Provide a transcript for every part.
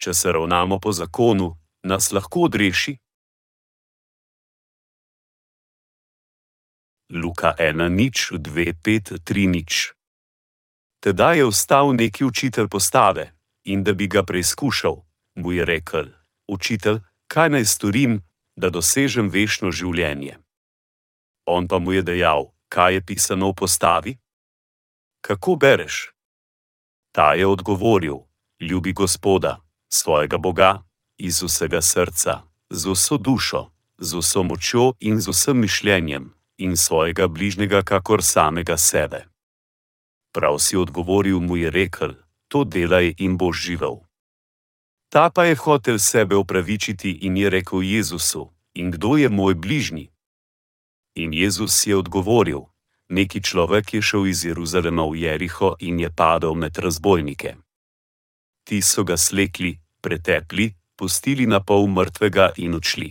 če se ravnamo po zakonu, nas lahko odreši? Luka 1 nič 2 5 3 nič. Tedaj je vstal neki učitelj postave in da bi ga preizkušal, mu je rekel: Učitelj, kaj naj storim, da dosežem večno življenje? On pa mu je dejal: Kaj je pisano v postavi? Kako bereš? Ta je odgovoril: Ljubi Gospoda, svojega Boga, iz vsega srca, z vso dušo, z vso močjo in z vsem mišljenjem, in svojega bližnjega, kakor samega sebe. Prav si odgovoril, mu je rekel: To delaj in boš živel. Ta pa je hotel sebe opravičiti in je rekel Jezusu: In kdo je moj bližnji? In Jezus je odgovoril: Neki človek je šel iz Jeruzalema v Jeriho in je padel med razbojnike. Ti so ga slekli, pretepli, pustili na pol mrtvega in odšli.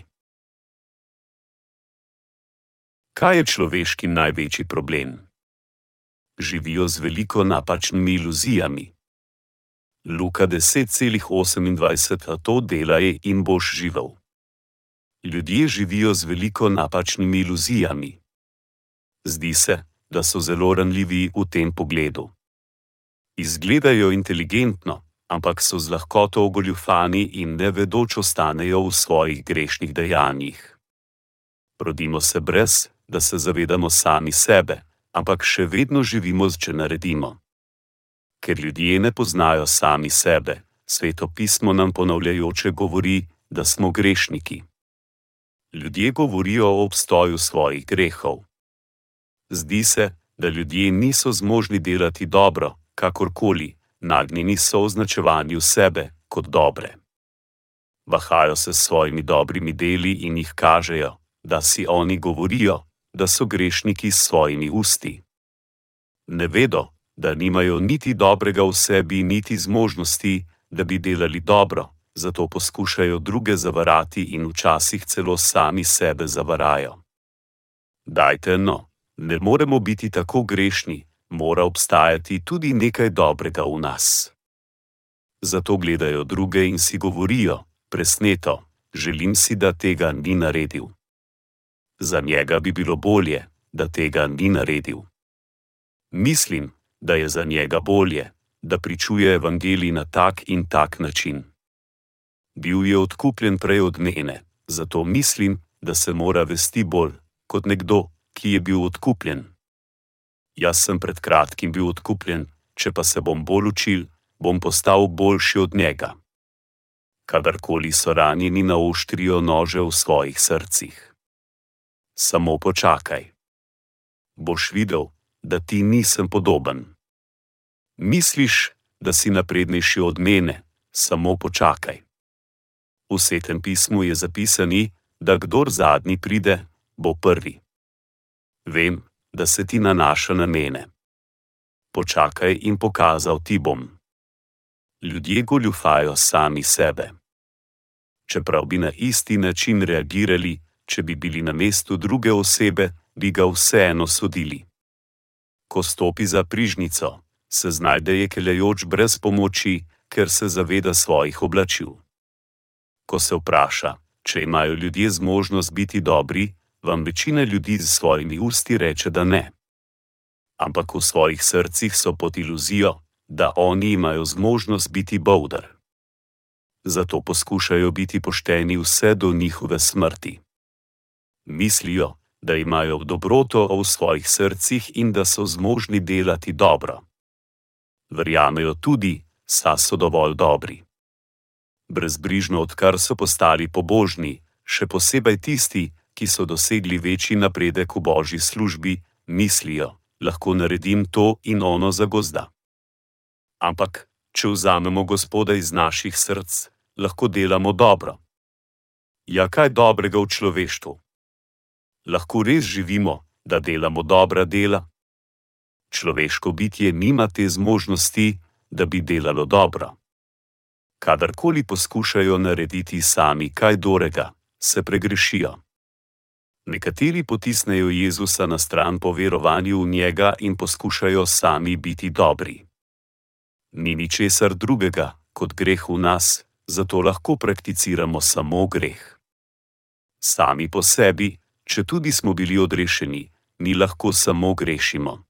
Kaj je človeški največji problem? Živijo z veliko napačnimi iluzijami. Luka 10,28 to delaj in boš živel. Ljudje živijo z veliko napačnimi iluzijami. Zdi se, da so zelo ranljivi v tem pogledu. Izgledajo inteligentno, ampak so z lahkoto ogoljufani in nevedoč ostanejo v svojih grešnih dejanjih. Rodimo se brez, da se zavedamo sami sebe, ampak še vedno živimo, če naredimo. Ker ljudje ne poznajo sami sebe, sveto pismo nam ponavljajoče govori, da smo grešniki. Ljudje govorijo o obstoju svojih grehov. Zdi se, da ljudje niso zmožni delati dobro, kakorkoli, nagnjeni so označevanju sebe kot dobre. Vahajo se s svojimi dobrimi deli in jih kažejo, da si oni govorijo, da so grešniki s svojimi usti. Ne vedo, da nimajo niti dobrega v sebi, niti zmožnosti, da bi delali dobro, zato poskušajo druge zavarati in včasih celo sami sebe zavarajo. Dajte no, ne moremo biti tako grešni, mora obstajati tudi nekaj dobrega v nas. Zato gledajo druge in si govorijo: Presneto, želim si, da tega ni naredil. Za njega bi bilo bolje, da tega ni naredil. Mislim, da je za njega bolje, da pričuje evangelij na tak in tak način. Bil je odkupljen prej od mene, zato mislim, da se mora vesti bolj kot nekdo, ki je bil odkupljen. Jaz sem pred kratkim bil odkupljen, če pa se bom bolj učil, bom postal boljši od njega. Kadarkoli so ranjeni naoštrijo nože v svojih srcih samo počakaj. Boš videl, da ti nisem podoben. Misliš, da si naprednejši od mene, samo počakaj. V svetem pismu je zapisani, da kdor zadnji pride, bo prvi. Vem, da se ti nanaša na mene. Počakaj in pokazal ti bom. Ljudje goljufajo sami sebe. Čeprav bi na isti način reagirali, če bi bili na mestu druge osebe, bi ga vseeno sodili. Ko stopi za prižnico, se znajde jekeljajoč brez pomoči, ker se zaveda svojih oblačil. Ko se vpraša, če imajo ljudje zmožnost biti dobri, vam večina ljudi z svojimi usti reče, da ne. Ampak v svojih srcih so pod iluzijo, da oni imajo zmožnost biti boudar. Zato poskušajo biti pošteni vse do njihove smrti mislijo, da imajo dobroto v svojih srcih in da so zmožni delati dobro. Verjamejo tudi, da so dovolj dobri. Brezbrižno, odkar so postali pobožni, še posebej tisti, ki so dosegli večji napredek v božji službi, mislijo, lahko naredim to in ono za gozda. Ampak, če vzamemo Gospoda iz naših src, lahko delamo dobro. Ja, kaj dobrega v človeštvu? lahko res živimo, da delamo dobra dela? Človeško bitje nima te zmožnosti, da bi delalo dobro. Kadarkoli poskušajo narediti sami kaj dobrega, se pregrešijo. Nekateri potisnejo Jezusa na stran po verovanju v njega in poskušajo sami biti dobri. Ni ničesar drugega kot greh v nas, zato lahko prakticiramo samo greh. Sami po sebi, če tudi smo bili odrešeni, mi lahko samo grešimo.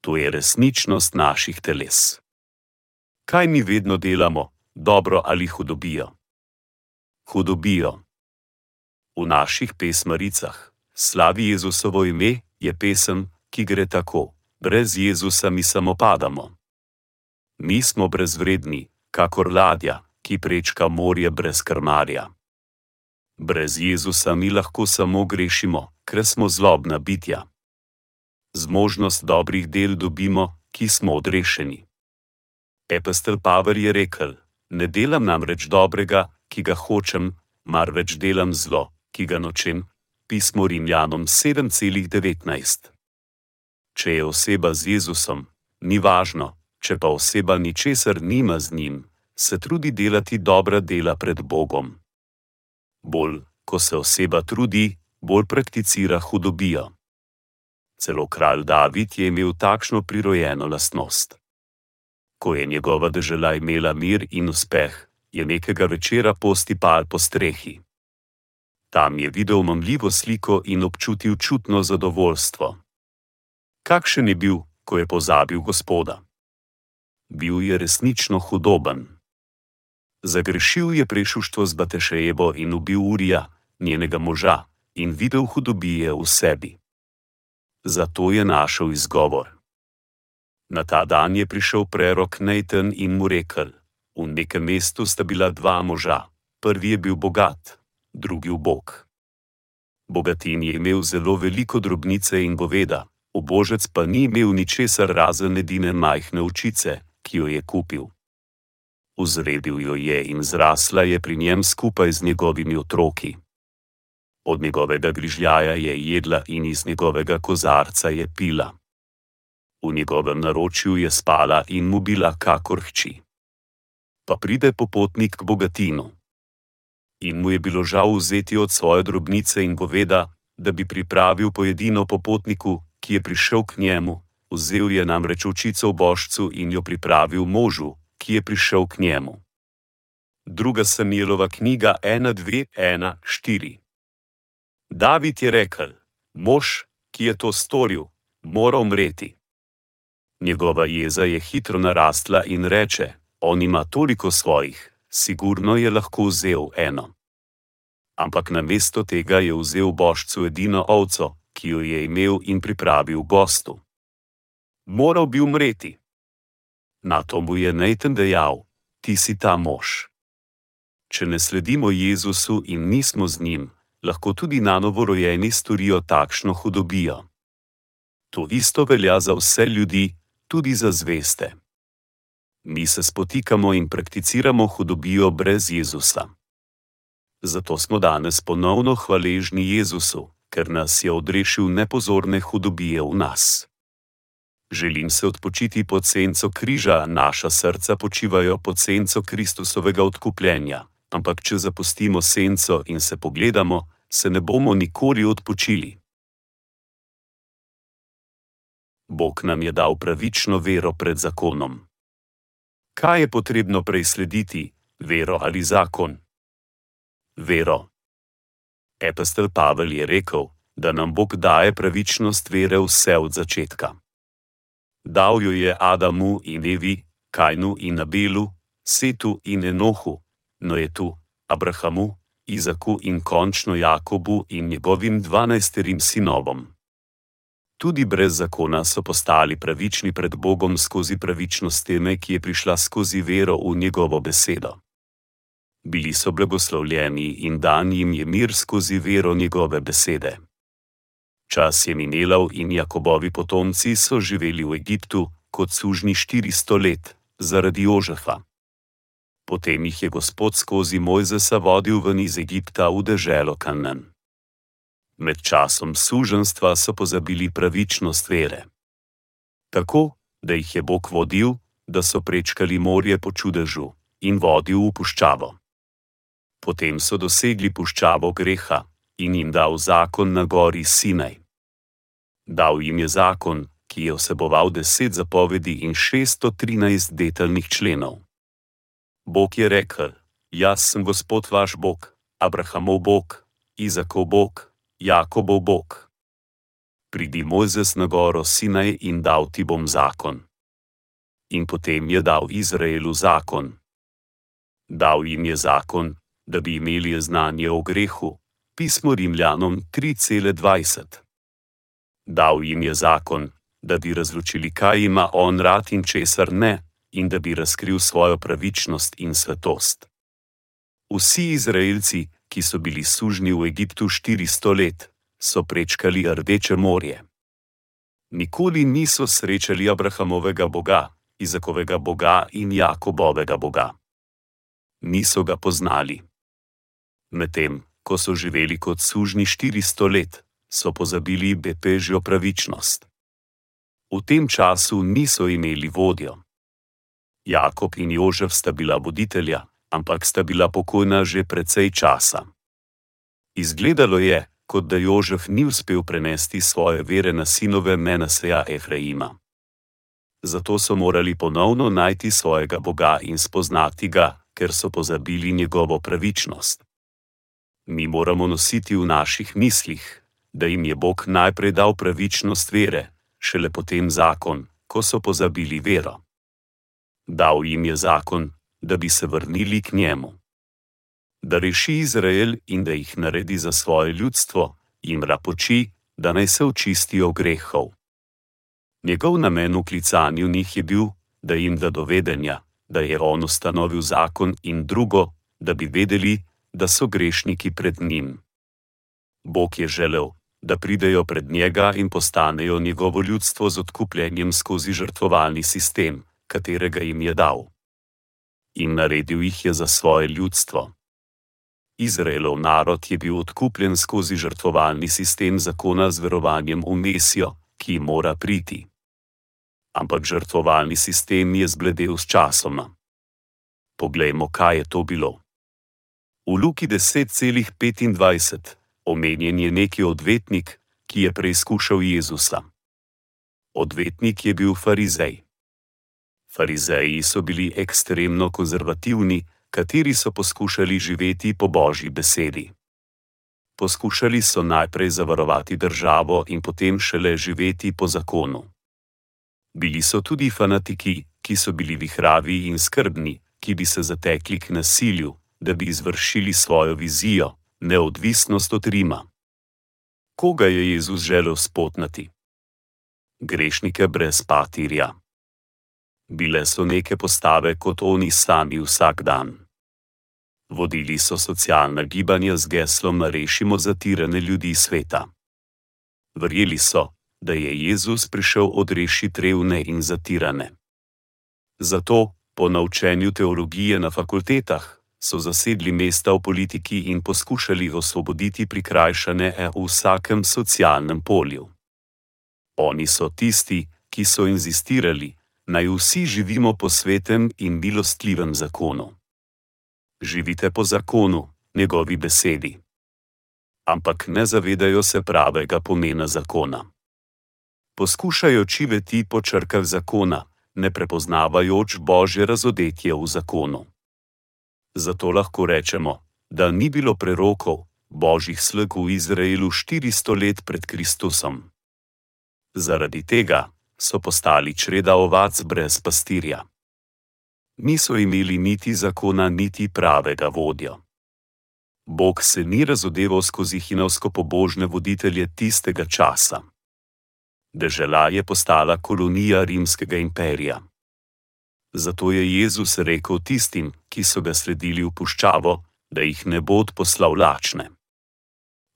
To je resničnost naših teles. Kaj mi vedno delamo, dobro ali hudobijo? Hudobijo. V naših pesmaricah, slavi Jezusovo ime, je pesem, ki gre tako: Brez Jezusa mi samo padamo. Mi smo brezvredni, kakor ladja, ki prečka morje brez krmarja. Brez Jezusa mi lahko samo grešimo, ker smo zlobna bitja. Zmožnost dobrih del dobimo, ki smo odrešeni. Epestel Pavel je rekel: Ne delam namreč dobrega, ki ga hočem, marveč delam zlo, ki ga nočem. Pismo Rimljanom 7:19. Če je oseba z Jezusom, ni važno, če pa oseba ničesar nima z njim, se trudi delati dobra dela pred Bogom. Bolj, ko se oseba trudi, bolj prakticira hudobijo. Celo kralj David je imel takšno prirojeno lastnost. Ko je njegova država imela mir in uspeh, je nekega večera postipal po strehi. Tam je videl mamljivo sliko in občutil čutno zadovoljstvo. Kakšen je bil, ko je pozabil gospoda? Bil je resnično hudoben. Zagrešil je prešuštvo z Batešejebo in ubil Urija, njenega moža, in videl hudobije v sebi. Zato je našel izgovor. Na ta dan je prišel prerok Nathan in mu rekel: V nekem mestu sta bila dva moža, prvi je bil bogat, drugi ubog. Bogatin je imel zelo veliko drobnice in goveda, obožec pa ni imel ničesar razen edine majhne očice, ki jo je kupil. Vzredil jo je in zrasla je pri njem skupaj z njegovimi otroki. Od njegovega grižljaja je jedla in iz njegovega kozarca je pila. V njegovem naročju je spala in mu bila kakor hči. Pa pride popotnik k bogatinu. In mu je bilo žal vzeti od svoje drobnice in goveda, da bi pripravil pojedino popotniku, ki je prišel k njemu, vzel je namreč očico v božcu in jo pripravil možu, ki je prišel k njemu. Druga Samuelova knjiga 1-2-1-4. David je rekel: Mož, ki je to storil, mora umreti. Njegova jeza je hitro narastla in reče: On ima toliko svojih, sigurno je lahko vzel eno. Ampak namesto tega je vzel božcu edino ovco, ki jo je imel in pripravil gostu. Moral bi umreti. Na to mu je Nathan dejal: Ti si ta mož. Če ne sledimo Jezusu in nismo z njim, lahko tudi na novorojeni storijo takšno hudobijo. To isto velja za vse ljudi, tudi za zveste. Mi se spotikamo in prakticiramo hudobijo brez Jezusa. Zato smo danes ponovno hvaležni Jezusu, ker nas je odrešil nepozorne hudobije v nas. Želim se odpočiti pod senco križa, naša srca počivajo pod senco Kristusovega odkupljenja, ampak če zapustimo senco in se pogledamo, se ne bomo nikoli odpočili. Bog nam je dal pravično vero pred zakonom. Kaj je potrebno prej slediti, vero ali zakon? Vero. Epestel Pavel je rekel, da nam Bog daje pravičnost vere vse od začetka. Dal jo je Adamu in Evi, Kajnu in Abelu, Setu in Enohu, Noetu, Abrahamu, Izaku in končno Jakobu in njegovim dvanajsterim sinovom. Tudi brez zakona so postali pravični pred Bogom skozi pravičnost teme, ki je prišla skozi vero v njegovo besedo. Bili so blagoslovljeni in dan jim je mir skozi vero njegove besede. Čas je minil in Jakobovi potomci so živeli v Egiptu kot sužni 400 let zaradi Jožefa. Potem jih je Gospod skozi Mojzesa vodil ven iz Egipta v deželo Kanan. Med časom suženstva so pozabili pravičnost vere. Tako, da jih je Bog vodil, da so prečkali morje po čudežu in vodil v puščavo. Potem so dosegli puščavo greha in jim dal zakon na gori Sinaj. Dal jim je zakon, ki je vseboval deset zapovedi in 613 detaljnih členov. Bog je rekel: Jaz sem Gospod vaš Bog, Abrahamov Bog, Izakov Bog, Jakobov Bog. Pridi Mojzes na goro Sinaj in dal ti bom zakon. In potem je dal Izraelu zakon. Dal jim je zakon, da bi imeli znanje o grehu, pismo Rimljanom 3,20. Dal jim je zakon, da bi razločili, kaj ima on rad in česar ne, in da bi razkril svojo pravičnost in svetost. Vsi Izraelci, ki so bili sužni v Egiptu 400 let, so prečkali Rdeče morje. Nikoli niso srečali Abrahamovega Boga, Izakovega Boga in Jakobovega Boga. Niso ga poznali. Medtem, ko so živeli kot sužni 400 let, so pozabili bepežjo pravičnost. V tem času niso imeli vodjo. Jakob in Jožef sta bila voditelja, ampak sta bila pokojna že precej časa. Izgledalo je, kot da Jožef ni uspel prenesti svoje vere na sinove Menaseja Efraima. Zato so morali ponovno najti svojega Boga in spoznati ga, ker so pozabili njegovo pravičnost. Mi moramo nositi v naših mislih, da jim je Bog najprej dal pravičnost vere, šele potem zakon, ko so pozabili vero. Dal jim je zakon, da bi se vrnili k njemu. Da reši Izrael in da jih naredi za svoje ljudstvo, jim rapoči, da naj se očistijo grehov. Njegov namen v klicanju njih je bil, da jim da dovedenja, da je on ustanovil zakon in drugo, da bi vedeli, da so grešniki pred njim. Bog je želel, da pridejo pred njega in postanejo njegovo ljudstvo z odkupljenjem skozi žrtvovalni sistem, katerega jim je dal. In naredil jih je za svoje ljudstvo. Izraelov narod je bil odkupljen skozi žrtvovalni sistem zakona z verovanjem v Mesijo, ki mora priti. Ampak žrtvovalni sistem je zbledel s časoma. Poglejmo, kaj je to bilo. V Luki 10,25 omenjen je neki odvetnik, ki je preizkušal Jezusa. Odvetnik je bil farizej. Farizeji so bili ekstremno konzervativni, kateri so poskušali živeti po božji besedi. Poskušali so najprej zavarovati državo in potem šele živeti po zakonu. Bili so tudi fanatiki, ki so bili vihravi in skrbni, ki bi se zatekli k nasilju, da bi izvršili svojo vizijo, neodvisnost od Rima. Koga je Jezus želel spotnati? Grešnike brez patirja. Bile so neke postave kot oni sami vsak dan. Vodili so socialna gibanja z geslom: Rešimo zatirane ljudi sveta. Verjeli so, da je Jezus prišel odrešiti revne in zatirane. Zato, po naučenju teologije na fakultetah, so zasedli mesta v politiki in poskušali osvoboditi prikrajšane v vsakem socialnem polju. Oni so tisti, ki so inzistirali, naj vsi živimo po svetem in milostljivem zakonu. Živite po zakonu, njegovi besedi. Ampak ne zavedajo se pravega pomena zakona. Poskušajo čiveti po črkah zakona, ne prepoznavajoč božje razodetje v zakonu. Zato lahko rečemo, da ni bilo prerokov, božjih slug v Izraelu 400 let pred Kristusom. Zaradi tega so postali čreda ovac brez pastirja. Niso imeli niti zakona, niti pravega vodja. Bog se ni razodeval skozi hinovsko pobožne voditelje tistega časa. Dežela je postala kolonija rimskega imperija. Zato je Jezus rekel tistim, ki so ga sledili v puščavo, da jih ne bo poslal lačne.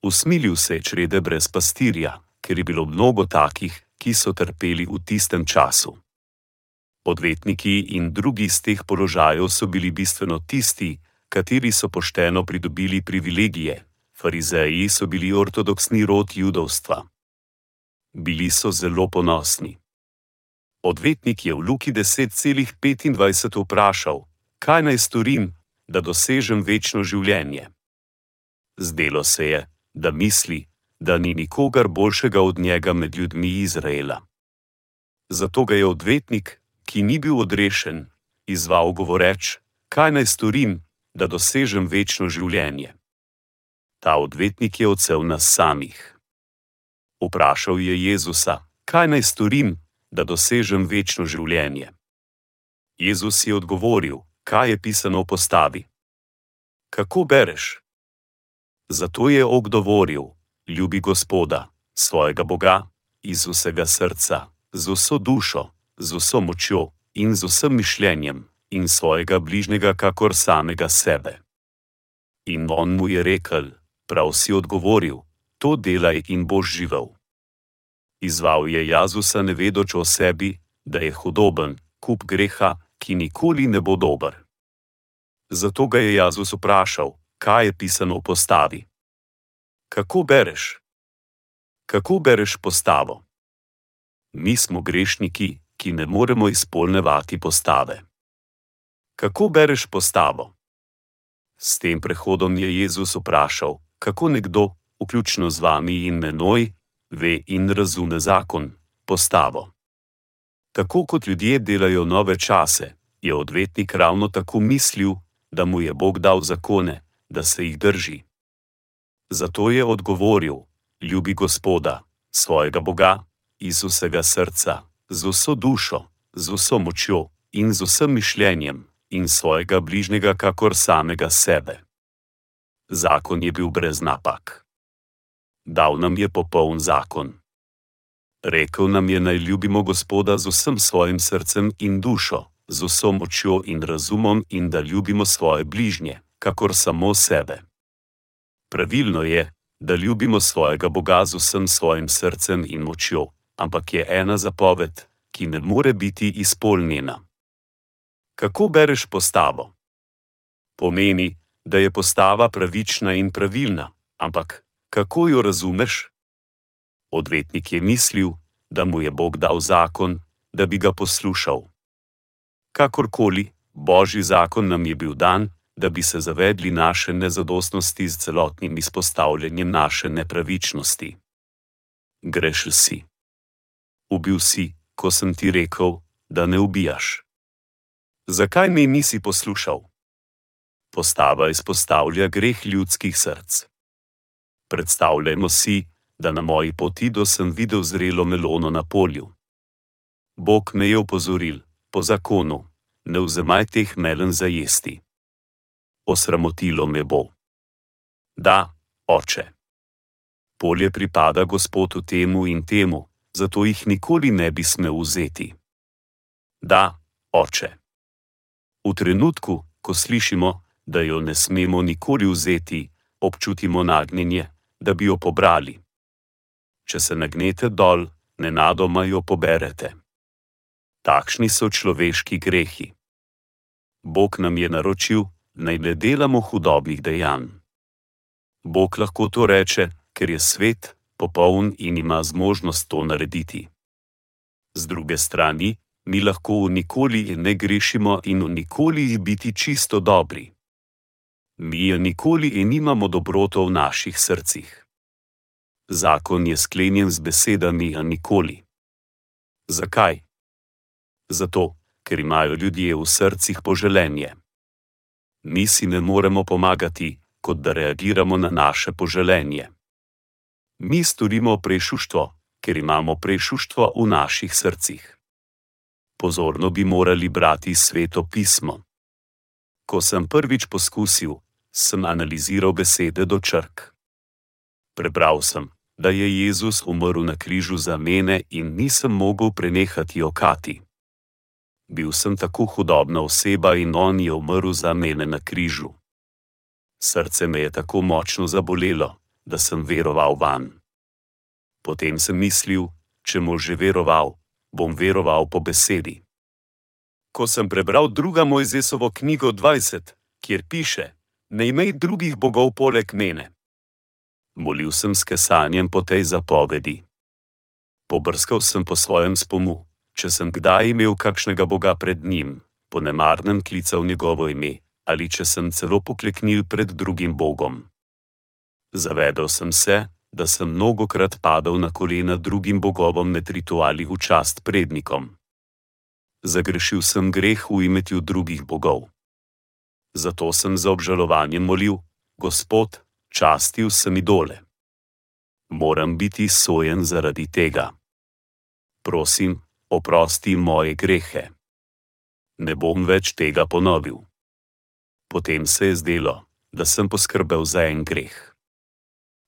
Usmilil se je črede brez pastirja, ker je bilo mnogo takih, ki so trpeli v tistem času. Odvetniki in drugi z teh položajev so bili bistveno tisti, kateri so pošteno pridobili privilegije, farizeji so bili ortodoksni rod judovstva. Bili so zelo ponosni. Odvetnik je v Luki 10,25 vprašal: Kaj naj storim, da dosežem večno življenje? Zdelo se je, da misli, da ni nikogar boljšega od njega med ljudmi Izraela. Zato ga je odvetnik, ki ni bil odrešen, izval govoreč: Kaj naj storim, da dosežem večno življenje? Ta odvetnik je odsev nas samih. Vprašal je Jezusa, kaj naj storim, da dosežem večno življenje. Jezus je odgovoril, kaj je pisano v postavi. Kako bereš? Zato je odgovoril: Ljubi Gospoda, svojega Boga, iz vsega srca, z vso dušo, z vso močjo in z vsem mišljenjem, in svojega bližnjega, kakor samega sebe. In on mu je rekel: Prav si odgovoril, to delaj in boš živel. Izval je Jazusa, ne vedoč o sebi, da je hudoben, kup greha, ki nikoli ne bo dober. Zato ga je Jazus vprašal, kaj je pisano v postavi. Kako bereš? Kako bereš postavo? Mi smo grešniki, ki ne moremo izpolnevati postave. Kako bereš postavo? S tem prehodom je Jezus vprašal, kako nekdo, vključno z vami in menoj, ve in razume zakon, postavo. Tako kot ljudje delajo nove čase, je odvetnik ravno tako mislil, da mu je Bog dal zakone, da se jih drži. Zato je odgovoril: Ljubi Gospoda, svojega Boga, iz vsega srca, z vso dušo, z vso močjo in z vsem mišljenjem, in svojega bližnjega, kakor samega sebe. Zakon je bil brez napak. Dal nam je popoln zakon. Rekl nam je, naj ljubimo Gospoda z vsem svojim srcem in dušo, z vso močjo in razumom, in da ljubimo svoje bližnje, kakor samo sebe. Pravilno je, da ljubimo svojega Boga z vsem svojim srcem in močjo, ampak je ena zapoved, ki ne more biti izpolnjena. Kako bereš postavo? Pomeni, da je postava pravična in pravilna, ampak kako jo razumeš? Odvetnik je mislil, da mu je Bog dal zakon, da bi ga poslušal. Kakorkoli, božji zakon nam je bil dan, da bi se zavedli naše nezadostnosti z celotnim izpostavljanjem naše nepravičnosti. Greš si. Ubil si, ko sem ti rekel, da ne ubijaš. Zakaj me nisi poslušal? Postava izpostavlja greh ljudskih src. Predstavljajmo si, da na moji poti do sem videl zrelo melono na polju. Bog me je opozoril, po zakonu, ne vzemaj teh melen za jesti. Osramotilo me bo. Da, oče. Polje pripada gospodu temu in temu, zato jih nikoli ne bi smel vzeti. Da, oče. V trenutku, ko slišimo, da jo ne smemo nikoli vzeti, občutimo nagnjenje, da bi jo pobrali. Če se nagnete dol, nenadoma jo poberete. Takšni so človeški grehi. Bog nam je naročil, naj ne delamo hudobnih dejanj. Bog lahko to reče, ker je svet, popoln in ima zmožnost to narediti. Z druge strani, mi lahko v nikoli ne grešimo in v nikoli biti čisto dobri. Mi je nikoli in imamo dobroto v naših srcih. Zakon je sklenjen z besedami, a nikoli. Zakaj? Zato, ker imajo ljudje v srcih poželenje. Mi si ne moremo pomagati, kot da reagiramo na naše poželenje. Mi storimo prešuštvo, ker imamo prešuštvo v naših srcih. Pozorno bi morali brati sveto pismo. Ko sem prvič poskusil, sem analiziral besede do črk. Prebral sem, da je Jezus umrl na križu za mene in nisem mogel prenehati okati bil sem tako hudobna oseba in on je umrl za mene na križu. Srce me je tako močno zabolelo, da sem veroval van. Potem sem mislil, če mu že veroval, bom veroval po besedi. Ko sem prebral druga Mojzesovo knjigo 20, kjer piše: Ne imej drugih bogov poleg mene. Molil sem s kesanjem po tej zapovedi. Pobrskal sem po svojem spomu če sem kdaj imel kakšnega boga pred njim, po nemarnem klical njegovo ime, ali če sem celo pokleknil pred drugim bogom. Zavedel sem se, da sem mnogokrat padal na kolena drugim bogovom med rituali v čast prednikom. Zagrešil sem greh v imetju drugih bogov. Zato sem za obžalovanjem molil: Gospod, časti vsem idole. Moram biti sojen zaradi tega. Prosim, oprosti moje grehe. Ne bom več tega ponovil. Potem se je zdelo, da sem poskrbel za en greh.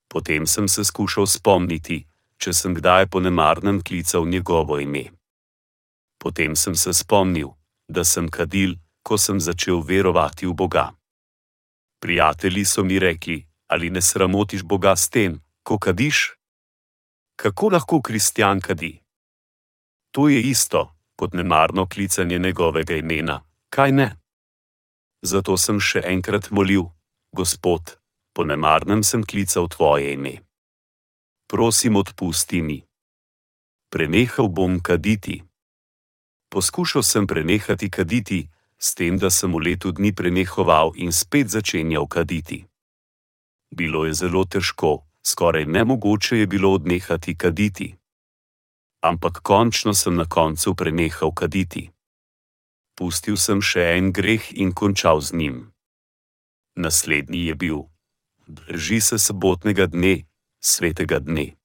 Potem sem se skušal spomniti, če sem kdaj po nemarnem klical njegovo ime. Potem sem se spomnil, da sem kadil, ko sem začel verovati v Boga. Prijatelji so mi rekli: Ali ne sramotiš Boga s tem, ko kadiš? Kako lahko kristjan kadi? To je isto kot nemarno klicanje njegovega imena, kaj ne? Zato sem še enkrat molil: Gospod, po nemarnem sem klical tvoje ime. Prosim, odpusti mi. Prenehal bom kaditi. Poskušal sem prenehati kaditi, s tem, da sem v letu dni prenehoval in spet začenjal kaditi. Bilo je zelo težko, skoraj nemogoče je bilo odnehati kaditi. Ampak končno sem na koncu prenehal kaditi. Pustil sem še en greh in končal z njim. Naslednji je bil: Drži se sobotnega dne, svetega dne.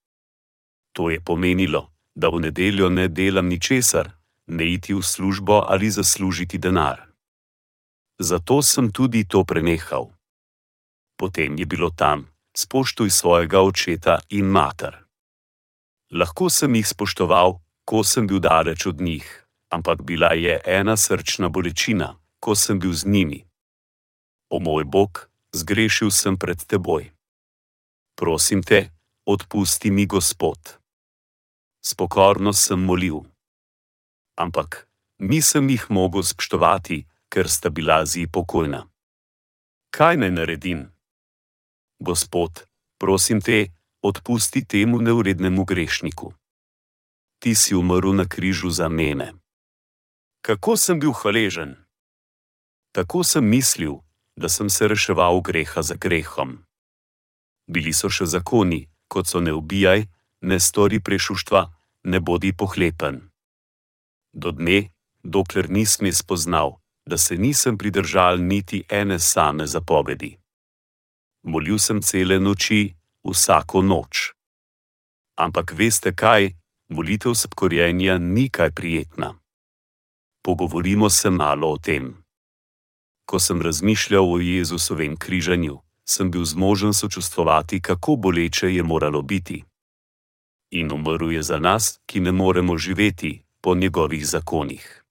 To je pomenilo, da v nedeljo ne delam ničesar, ne iti v službo ali zaslužiti denar. Zato sem tudi to prenehal. Potem je bilo tam: spoštuj svojega očeta in mater. Lahko sem jih spoštoval, ko sem bil daleč od njih, ampak bila je ena srčna bolečina, ko sem bil z njimi. O moj Bog, zgrešil sem pred teboj. Prosim te, odpusti mi, Gospod. Spokorno sem molil ampak nisem jih mogel spoštovati, ker sta bila zi pokojna. Kaj naj naredim? Gospod, prosim te, odpusti temu neurednemu grešniku. Ti si umrl na križu za mene. Kako sem bil hvaležen? Tako sem mislil, da sem se reševal greha za grehom. Bili so še zakoni, kot so ne ubijaj, ne stori prešuštva, ne bodi pohlepen do dne, dokler nisem spoznal, da se nisem pridržal niti ene same zapovedi. Molil sem cele noči, vsako noč. Ampak veste kaj, molitev spokorjenja ni kaj prijetna. Pogovorimo se malo o tem. Ko sem razmišljal o Jezusovem križanju, sem bil zmožen sočustvovati, kako boleče je moralo biti. In umrl je za nas, ki ne moremo živeti, po njegovih zakonih.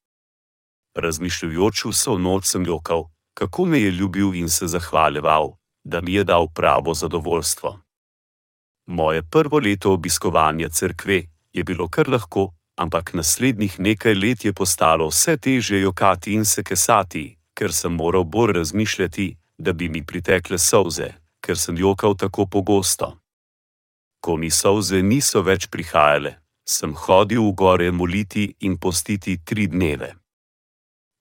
Razmišljujoč vso noč sem jokal, kako me je ljubil in se zahvaljeval, da mi je dal pravo zadovoljstvo. Moje prvo leto obiskovanja cerkve je bilo kar lahko, ampak naslednjih nekaj let je postalo vse težje jokati in se kesati, ker sem moral bolj razmišljati, da bi mi pritekle solze, ker sem jokal tako pogosto. Ko mi solze niso več prihajale, sem hodil v gore moliti in postiti tri dneve.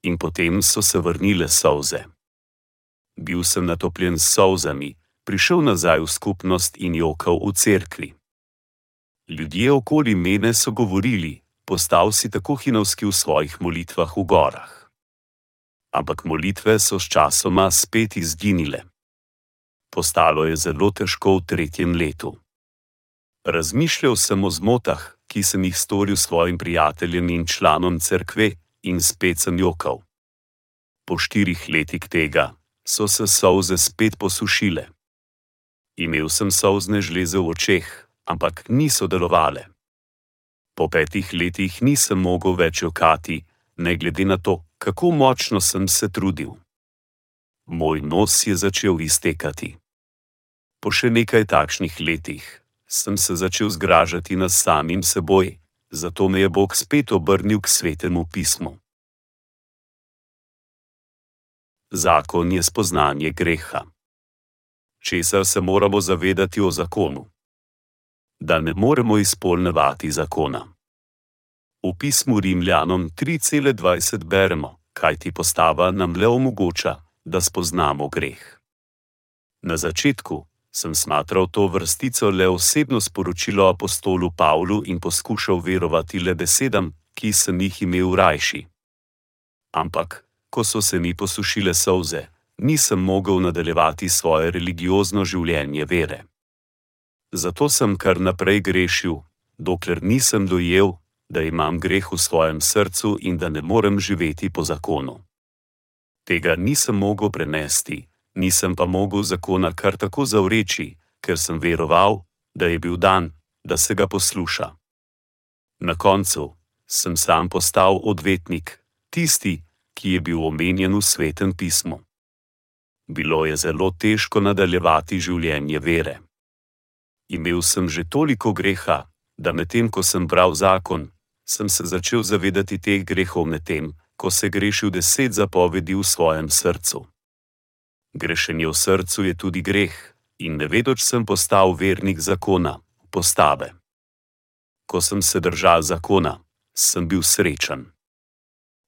In potem so se vrnile solze. Bil sem natopljen s solzami, prišel nazaj v skupnost in jokal v cerkvi. Ljudje okoli mene so govorili: Postal si tako hinovski v svojih molitvah v gorah. Ampak molitve so sčasoma spet izginile. Postalo je zelo težko v tretjem letu. Razmišljal sem o zmotah, ki sem jih storil svojim prijateljem in članom cerkve, in spet sem jokal. Po štirih letih tega so se solze spet posušile. Imel sem solzne žleze v očeh, ampak niso delovale. Po petih letih nisem mogel več jokati, ne glede na to, kako močno sem se trudil. Moj nos je začel iztekati. Po še nekaj takšnih letih sem se začel zgražati nad samim seboj, zato me je Bog spet obrnil k svetemu pismu. Zakon je spoznanje greha. Česar se moramo zavedati o zakonu? Da ne moremo izpolnevati zakona. V pismu Rimljanom 3:20 beremo, kaj ti postava nam le omogoča, da spoznamo greh. Na začetku, sem smatral to vrstico le osebno sporočilo apostolu Pavlu in poskušal verovati le besedam, ki sem jih imel rajši. Ampak, ko so se mi posušile solze, nisem mogel nadaljevati svoje religiozno življenje vere. Zato sem kar naprej grešil, dokler nisem dojel, da imam greh v svojem srcu in da ne morem živeti po zakonu. Tega nisem mogel prenesti, nisem pa mogel zakona kar tako zavreči, ker sem veroval, da je bil dan, da se ga posluša. Na koncu sem sam postal odvetnik, tisti, ki je bil omenjen v svetem pismu. Bilo je zelo težko nadaljevati življenje vere. Imel sem že toliko greha, da medtem ko sem bral zakon, sem se začel zavedati teh grehov medtem, ko se grešil deset zapovedi v svojem srcu. Grešenje v srcu je tudi greh, in nevedoč sem postal vernik zakona, postave. Ko sem se držal zakona, sem bil srečen.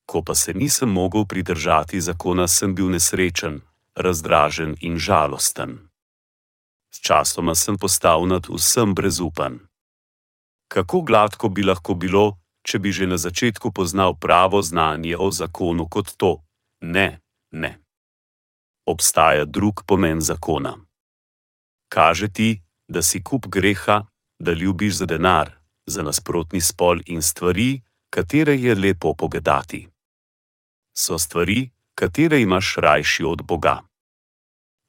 Ko pa se nisem mogel pridržati zakona, sem bil nesrečen, razdražen in žalosten. Sčasoma sem postal nad vsem brezupan. Kako gladko bi lahko bilo, če bi že na začetku poznal pravo znanje o zakonu kot to: ne, ne. Obstaja drug pomen zakona. Kaže ti, da si kup greha, da ljubiš za denar, za nasprotni spol in stvari, katere je lepo pogledati. So stvari, katere imaš rajši od Boga.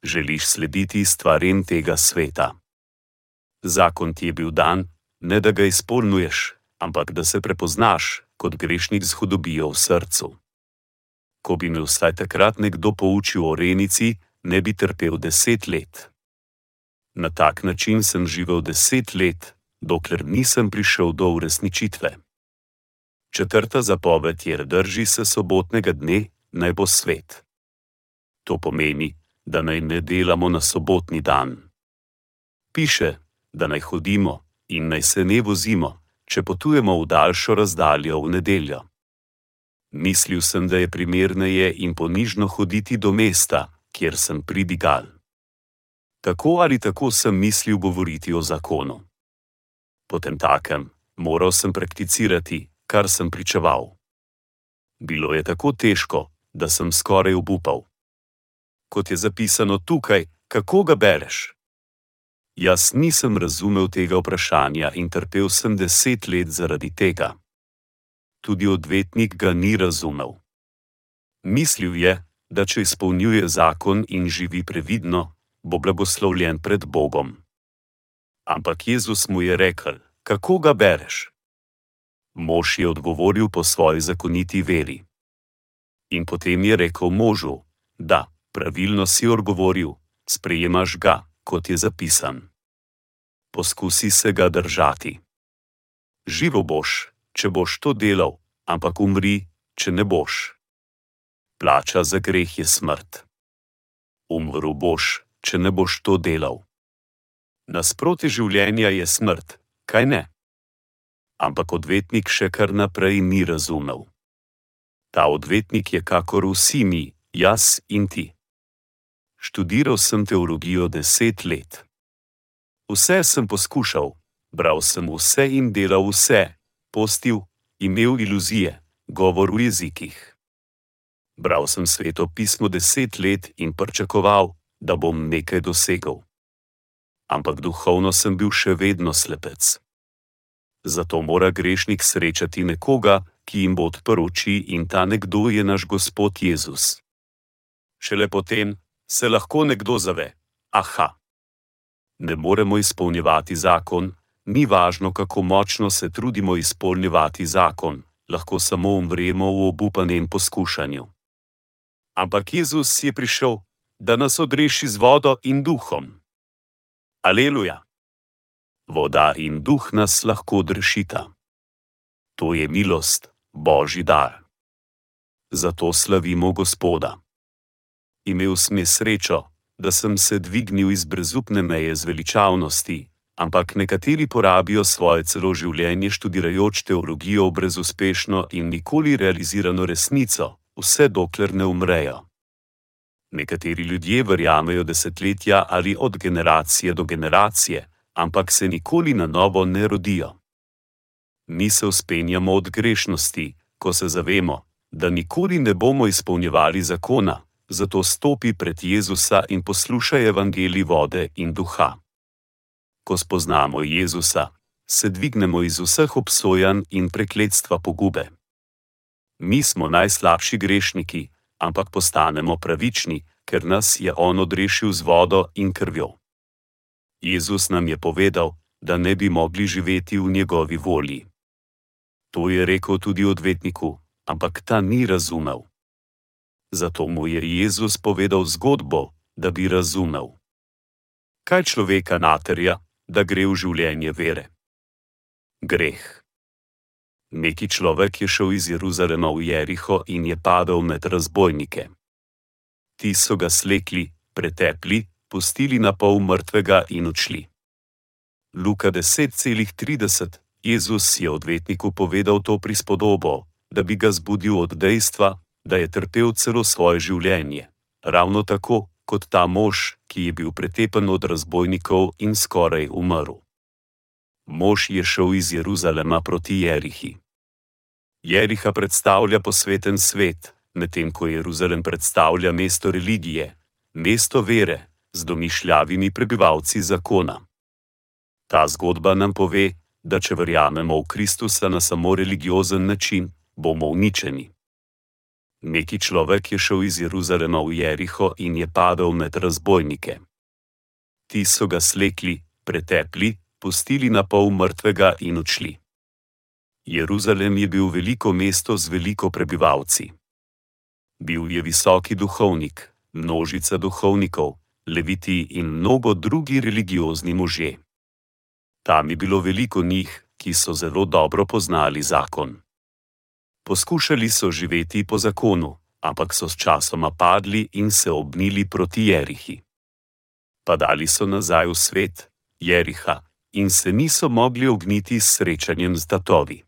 Želiš slediti stvarem tega sveta. Zakon ti je bil dan, ne da ga izpolnjuješ, ampak da se prepoznaš kot grešnik z hudobijo v srcu. Ko bi me vsaj takrat nekdo poučil o renici, ne bi trpel deset let. Na tak način sem živel deset let, dokler nisem prišel do uresničitve. Četrta zapoved je: drži se sobotnega dne, naj bo svet. To pomeni, da naj ne delamo na sobotni dan. Piše, da naj hodimo in naj se ne vozimo, če potujemo v daljšo razdaljo v nedeljo. Mislil sem, da je primerneje in ponižno hoditi do mesta, kjer sem pridigal. Tako ali tako sem mislil govoriti o zakonu. Potem takem, moral sem prakticirati, kar sem pričeval. Bilo je tako težko, da sem skoraj obupal. Kot je zapisano tukaj, kako ga bereš? Jaz nisem razumel tega vprašanja in trpel sem deset let zaradi tega. Tudi odvetnik ga ni razumel. Mislil je, da če izpolnjuje zakon in živi previdno, bo blagoslovljen pred Bogom. Ampak Jezus mu je rekel: Kako ga bereš? Mož je odgovoril po svoji zakoniti veri. In potem je rekel možu: Da, pravilno si odgovoril, sprejemaš ga kot je zapisan. Poskusi se ga držati. Živo boš, če boš to delal, ampak umri, če ne boš. Plača za greh je smrt. Umrl boš, če ne boš to delal. Nasproti življenja je smrt, kaj ne? Ampak odvetnik še kar naprej ni razumel. Ta odvetnik je kakor vsi mi, jaz in ti. Študiral sem teologijo deset let. Vse sem poskušal, bral sem vse in delal vse, postil, imel iluzije, govor v jezikih. Bral sem sveto pismo deset let in pričakoval, da bom nekaj dosegel. Ampak duhovno sem bil še vedno slepec. Zato mora grešnik srečati nekoga, ki jim bo odprl oči, in ta nekdo je naš Gospod Jezus. Šele potem, se lahko nekdo zave: Aha, ne moremo izpolnjevati zakon, ni važno, kako močno se trudimo izpolnjevati zakon, lahko samo umremo v obupanem poskušanju. Ampak Jezus je prišel, da nas odreši z vodo in duhom. Aleluja! Voda in duh nas lahko odrešita. To je milost, božji dar. Zato slavimo Gospoda imel sem srečo, da sem se dvignil iz brezupne meje zveličavnosti, ampak nekateri porabijo svoje celo življenje študirajoč teologijo brezuspešno in nikoli realizirano resnico, vse dokler ne umrejo. Nekateri ljudje verjamejo desetletja ali od generacije do generacije, ampak se nikoli na novo ne rodijo. Mi se uspenjamo od grešnosti, ko se zavemo, da nikoli ne bomo izpolnjevali zakona, zato stopi pred Jezusa in poslušaj evangelij vode in duha. Ko spoznamo Jezusa, se dvignemo iz vseh obsojanj in prekletstva pogube. Mi smo najslabši grešniki, ampak postanemo pravični, ker nas je On odrešil z vodo in krvjo. Jezus nam je povedal, da ne bi mogli živeti v njegovi volji. To je rekel tudi odvetniku, ampak ta ni razumel. Zato mu je Jezus povedal zgodbo, da bi razumel. Kaj človeka naterja, da gre v življenje vere? Greh. Neki človek je šel iz Jeruzalema v Jeriho in je padel med razbojnike. Ti so ga slekli, pretepli, pustili na pol mrtvega in odšli. Luka 10:30 Jezus je odvetniku povedal to prispodobo, da bi ga zbudil od dejstva, da je trpel celo svoje življenje, ravno tako kot ta mož, ki je bil pretepen od razbojnikov in skoraj umrl. Mož je šel iz Jeruzalema proti Jerihi. Jeriha predstavlja posveten svet, medtem ko Jeruzalem predstavlja mesto religije, mesto vere, z domišljavimi prebivalci zakona. Ta zgodba nam pove, da če verjamemo v Kristusa na samo religiozen način, bomo uničeni. Neki človek je šel iz Jeruzalema v Jeriho in je padel med razbojnike. Ti so ga slekli, pretepli, pustili na pol mrtvega in odšli. Jeruzalem je bil veliko mesto z veliko prebivalci. Bil je visoki duhovnik, množica duhovnikov, leviti in mnogo drugi religiozni možje. Tam je bilo veliko njih, ki so zelo dobro poznali zakon. Poskušali so živeti po zakonu, ampak so sčasoma padli in se obnili proti Jerihi. Padali so nazaj v svet, Jeriha, in se niso mogli ogniti s srečanjem z tatovi.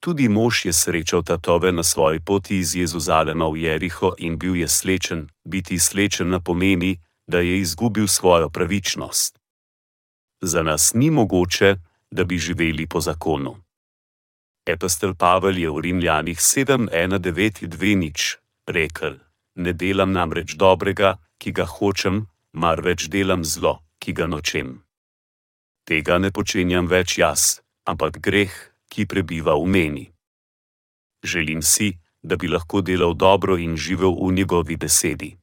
Tudi mož je srečal tatove na svoji poti iz Jezuzalema v Jeriho in bil je slečen, biti slečen na pomeni, da je izgubil svojo pravičnost. Za nas ni mogoče, da bi živeli po zakonu. Epistel Pavel je v Rimljanih 7:1:9:2 rekel: Ne delam namreč dobrega, ki ga hočem, marveč delam zlo, ki ga nočem. Tega ne počenjam več jaz, ampak greh, ki prebiva v meni. Želim si, da bi lahko delal dobro in živel v njegovi besedi.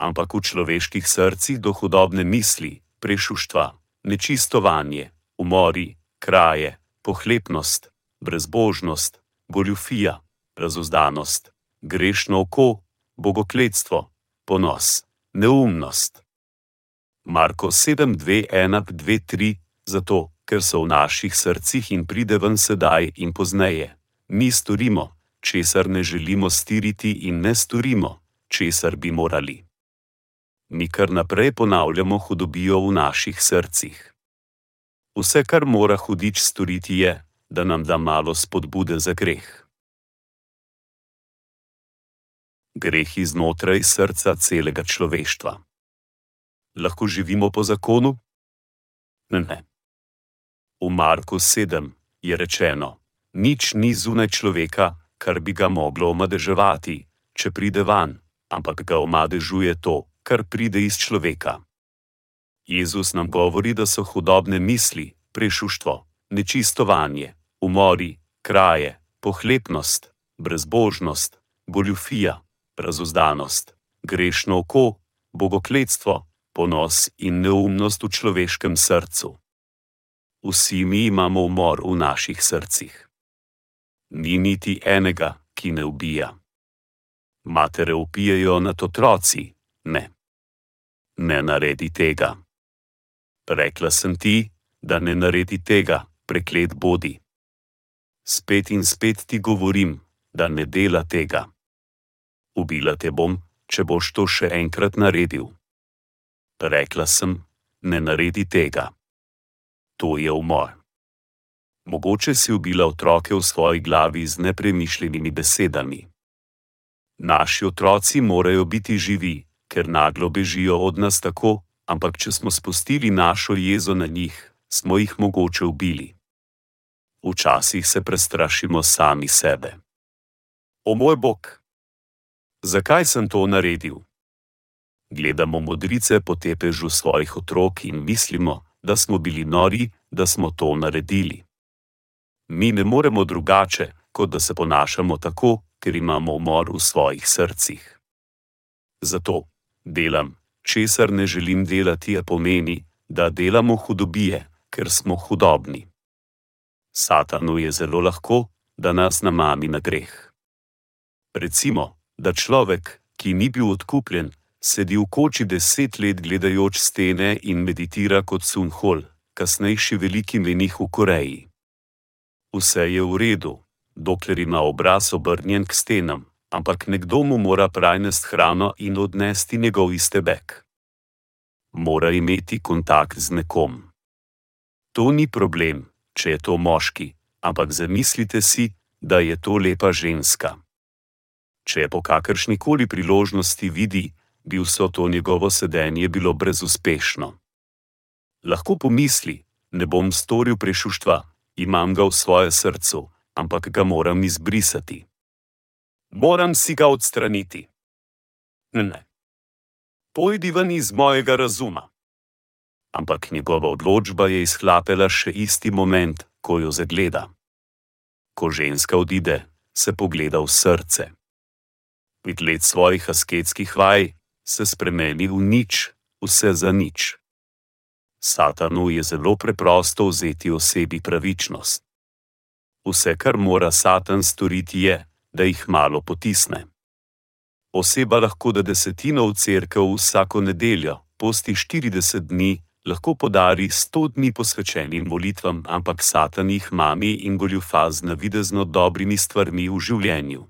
Ampak v človeških srcih do hudobne misli, prešuštva, nečistovanje, umori, kraje, pohlepnost, brezbožnost, goljufija, razuzdanost, grešno oko, bogokletstvo, ponos, neumnost. Marko 7:2:1:2:3 Zato, ker so v naših srcih in pride ven sedaj in pozneje, mi storimo, česar ne želimo stiriti in ne storimo, česar bi morali. Mi kar naprej ponavljamo hudobijo v naših srcih. Vse, kar mora hudič storiti, je, da nam da malo spodbude za greh. Greh iznotraj srca celega človeštva. Lahko živimo po zakonu? Ne, ne. V Marku 7 je rečeno: Nič ni zunaj človeka, kar bi ga moglo omadeževati, če pride van, ampak ga omadežuje to, kar pride iz človeka. Jezus nam govori, da so hudobne misli, prešuštvo, nečistovanje, umori, kraje, pohlepnost, brezbožnost, goljufija, razuzdanost, grešno oko, bogokletstvo, ponos in neumnost v človeškem srcu. Vsi mi imamo umor v naših srcih. Ni niti enega, ki ne ubija. Matere upijajo nad otroci, ne. Ne naredi tega. Rekla sem ti, da ne naredi tega, preklet bodi. Spet in spet ti govorim, da ne dela tega. Ubila te bom, če boš to še enkrat naredil. Rekla sem, ne naredi tega. To je umor. Mogoče si ubila otroke v svoji glavi z nepremišljenimi besedami. Naši otroci morajo biti živi, ker naglo bežijo od nas tako, ampak če smo spustili našo jezo na njih, smo jih mogoče ubili. Včasih se prestrašimo sami sebe. O moj bog! Zakaj sem to naredil? Gledamo modrice po tepežu svojih otrok in mislimo, da smo bili nori, da smo to naredili. Mi ne moremo drugače, kot da se ponašamo tako, ker imamo umor v svojih srcih. Zato delam, česar ne želim delati, je pomeni, da delamo hudobije, ker smo hudobni. Satanu je zelo lahko, da nas namami na greh. Recimo, da človek, ki ni bil odkupljen, sedi v koči deset let gledajoč stene in meditira kot Sunhol, kasnejši veliki menih v Koreji. Vse je v redu, dokler ima obraz obrnjen k stenam, ampak nekdo mu mora prajnest hrano in odnesti njegov iztebek. Mora imeti kontakt z nekom. To ni problem, če je to moški, ampak zamislite si, da je to lepa ženska. Če je po kakršni koli priložnosti vidi, bi vso to njegovo sedenje bilo brezuspešno. Lahko pomisli, ne bom storil prešuštva, imam ga v svoje srcu, ampak ga moram izbrisati. Moram si ga odstraniti. Ne. Pojdi ven iz mojega razuma. Ampak njegova odločba je izhlapela še isti moment, ko jo zagleda. Ko ženska odide, se pogleda v srce. Pet let svojih asketskih vaj se spremeni v nič, vse za nič. Satanu je zelo preprosto vzeti osebi pravičnost. Vse, kar mora Satan storiti, je, da jih malo potisne. Oseba lahko da desetino v cerkev vsako nedeljo, posti 40 dni, lahko podari 100 dni posvečenim molitvam, ampak Satan jih mami in goljufa z navidezno dobrimi stvarmi v življenju.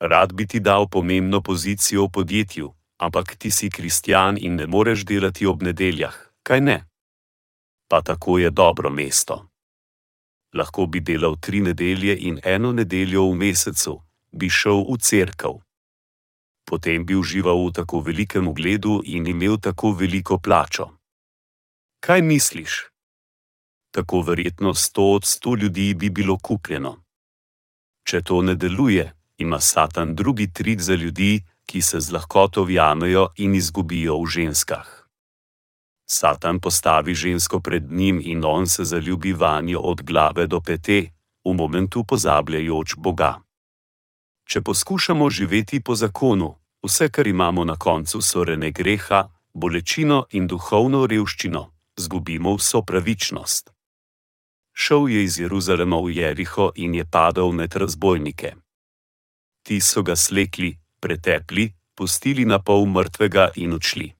Rad bi ti dal pomembno pozicijo v podjetju, ampak ti si kristjan in ne moreš delati ob nedeljah, kaj ne? Pa tako je dobro mesto lahko bi delal tri nedelje in eno nedeljo v mesecu, bi šel v cerkev. Potem bi užival v tako velikem ugledu in imel tako veliko plačo. Kaj misliš? Tako verjetno sto od sto ljudi bi bilo kupljeno. Če to ne deluje, ima Satan drugi trik za ljudi, ki se z lahkoto vjamejo in izgubijo v ženskah. Satan postavi žensko pred njim in on se zaljubi vanjo od glave do pete, v momentu pozabljajoč Boga. Če poskušamo živeti po zakonu, vse, kar imamo na koncu, so rene greha, bolečino in duhovno revščino, zgubimo vso pravičnost. Šel je iz Jeruzalema v Jeriho in je padel med razbojnike. Ti so ga slekli, pretepli, pustili na pol mrtvega in odšli.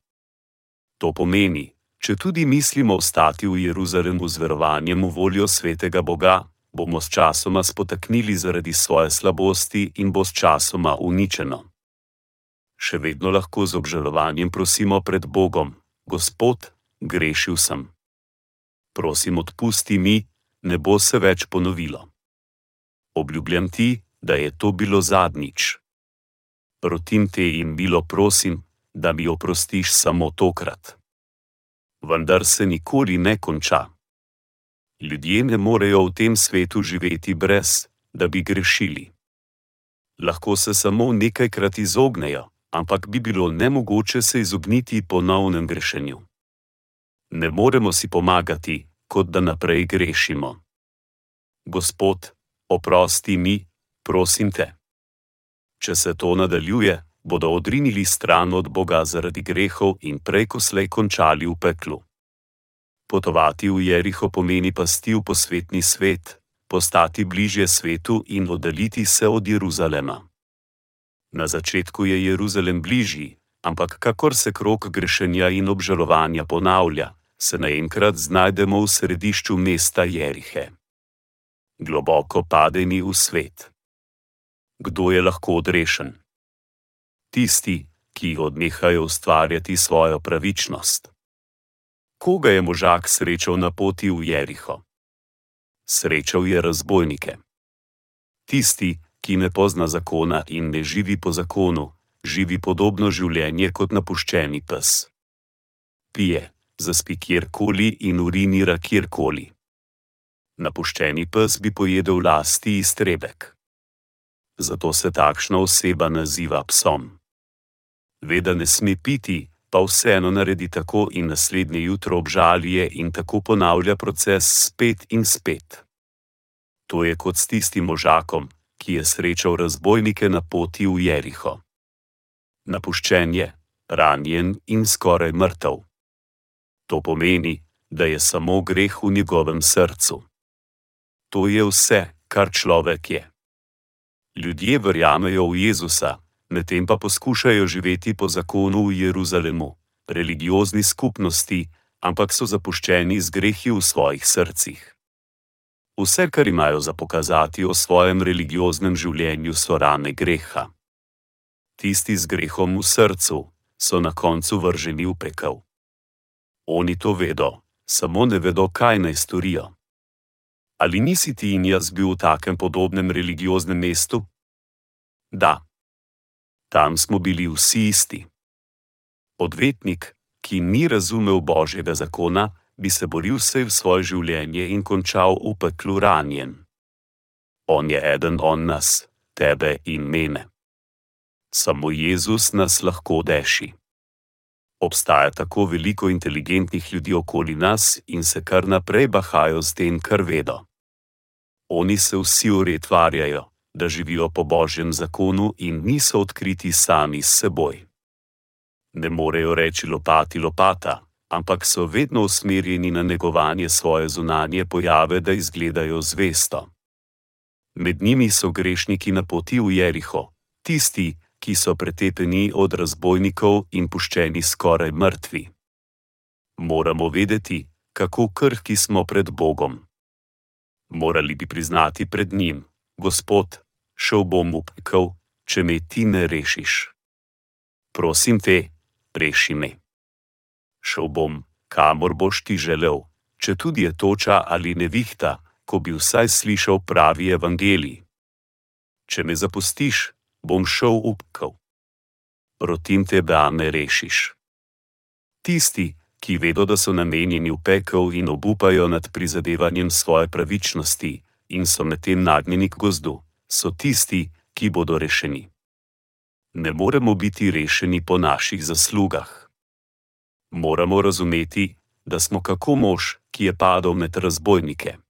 To pomeni, če tudi mislimo ostati v Jeruzalemu z verovanjem v voljo svetega Boga, bomo s časoma spotaknili zaradi svoje slabosti in bo s časoma uničeno. Še vedno lahko z obžalovanjem prosimo pred Bogom: Gospod, grešil sem. Prosim, odpusti mi, ne bo se več ponovilo. Obljubljam ti, da je to bilo zadnjič. Protim te in bilo prosim, da mi oprostiš samo tokrat. Vendar se nikoli ne konča. Ljudje ne morejo v tem svetu živeti brez, da bi grešili. Lahko se samo nekajkrat izognejo, ampak bi bilo nemogoče se izogniti ponovnem grešenju. Ne moremo si pomagati, kot da naprej grešimo. Gospod, oprosti mi, prosim te. Če se to nadaljuje, bodo odrinili stran od Boga zaradi grehov in preko slej končali v peklu. Potovati v Jeriho pomeni pasti v posvetni svet, postati bližje svetu in oddaljiti se od Jeruzalema. Na začetku je Jeruzalem bližji, ampak kakor se krok grešenja in obžalovanja ponavlja, se naenkrat znajdemo v središču mesta Jerihe. Globoko padeni v svet. Kdo je lahko odrešen? tisti, ki odnehajo ustvarjati svojo pravičnost. Koga je možak srečal na poti v Jeriho? Srečal je razbojnike. Tisti, ki ne pozna zakona in ne živi po zakonu, živi podobno življenje kot napuščeni pes. Pije, zaspi kjerkoli in urinira kjerkoli. Napuščeni pes bi pojedel lasti iztrebek. zato se takšna oseba naziva psom. Ve, da ne sme piti, pa vseeno naredi tako in naslednje jutro obžaluje in tako ponavlja proces spet in spet. To je kot s tistim možakom, ki je srečal razbojnike na poti v Jeriho. Napuščen je, ranjen in skoraj mrtev. To pomeni, da je samo greh v njegovem srcu. To je vse, kar človek je. Ljudje verjamejo v Jezusa, medtem pa poskušajo živeti po zakonu v Jeruzalemu, religiozni skupnosti, ampak so zapuščeni z grehi v svojih srcih. Vse, kar imajo za pokazati o svojem religioznem življenju, so rane greha. Tisti z grehom v srcu so na koncu vrženi v pekel. Oni to vedo, samo ne vedo, kaj naj storijo. Ali nisi ti in jaz bil v takem podobnem religioznem mestu? Da. Tam smo bili vsi isti. Odvetnik, ki ni razumel božjega zakona, bi se boril vse v svoje življenje in končal v peklu ranjen. On je eden od nas, tebe in mene. Samo Jezus nas lahko deši obstaja tako veliko inteligentnih ljudi okoli nas in se kar naprej bahajo z tem, kar vedo. Oni se vsi uretvarjajo, da živijo po božjem zakonu in niso odkriti sami s seboj. Ne morejo reči lopati lopata, ampak so vedno usmerjeni na negovanje svoje zunanje pojave, da izgledajo zvesto. Med njimi so grešniki na poti v Jeriho, tisti, ki so pretepeni od razbojnikov in puščeni skoraj mrtvi. Moramo vedeti, kako krhki smo pred Bogom. Morali bi priznati pred njim: Gospod, šel bom v pekel, če me ti ne rešiš. Prosim te, reši me. Šel bom, kamor boš ti želel, če tudi je toča ali nevihta, ko bi vsaj slišal pravi evangelij. Če me zapustiš, bom šel upkal. Protim te, da me rešiš. Tisti, ki vedo, da so namenjeni v pekel in obupajo nad prizadevanjem svoje pravičnosti in so medtem nagnjeni k gozdu, so tisti, ki bodo rešeni. Ne moremo biti rešeni po naših zaslugah. Moramo razumeti, da smo kako mož, ki je padel med razbojnike.